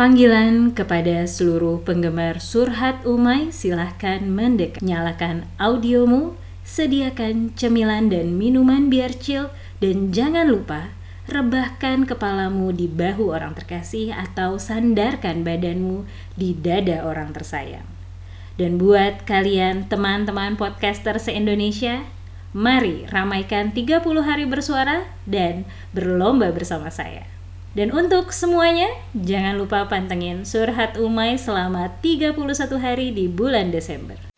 Panggilan kepada seluruh penggemar Surhat Umay silahkan mendekat. Nyalakan audiomu, sediakan cemilan dan minuman biar chill, dan jangan lupa rebahkan kepalamu di bahu orang terkasih atau sandarkan badanmu di dada orang tersayang. Dan buat kalian teman-teman podcaster se-Indonesia, mari ramaikan 30 hari bersuara dan berlomba bersama saya. Dan untuk semuanya, jangan lupa pantengin Surhat Umay selama 31 hari di bulan Desember.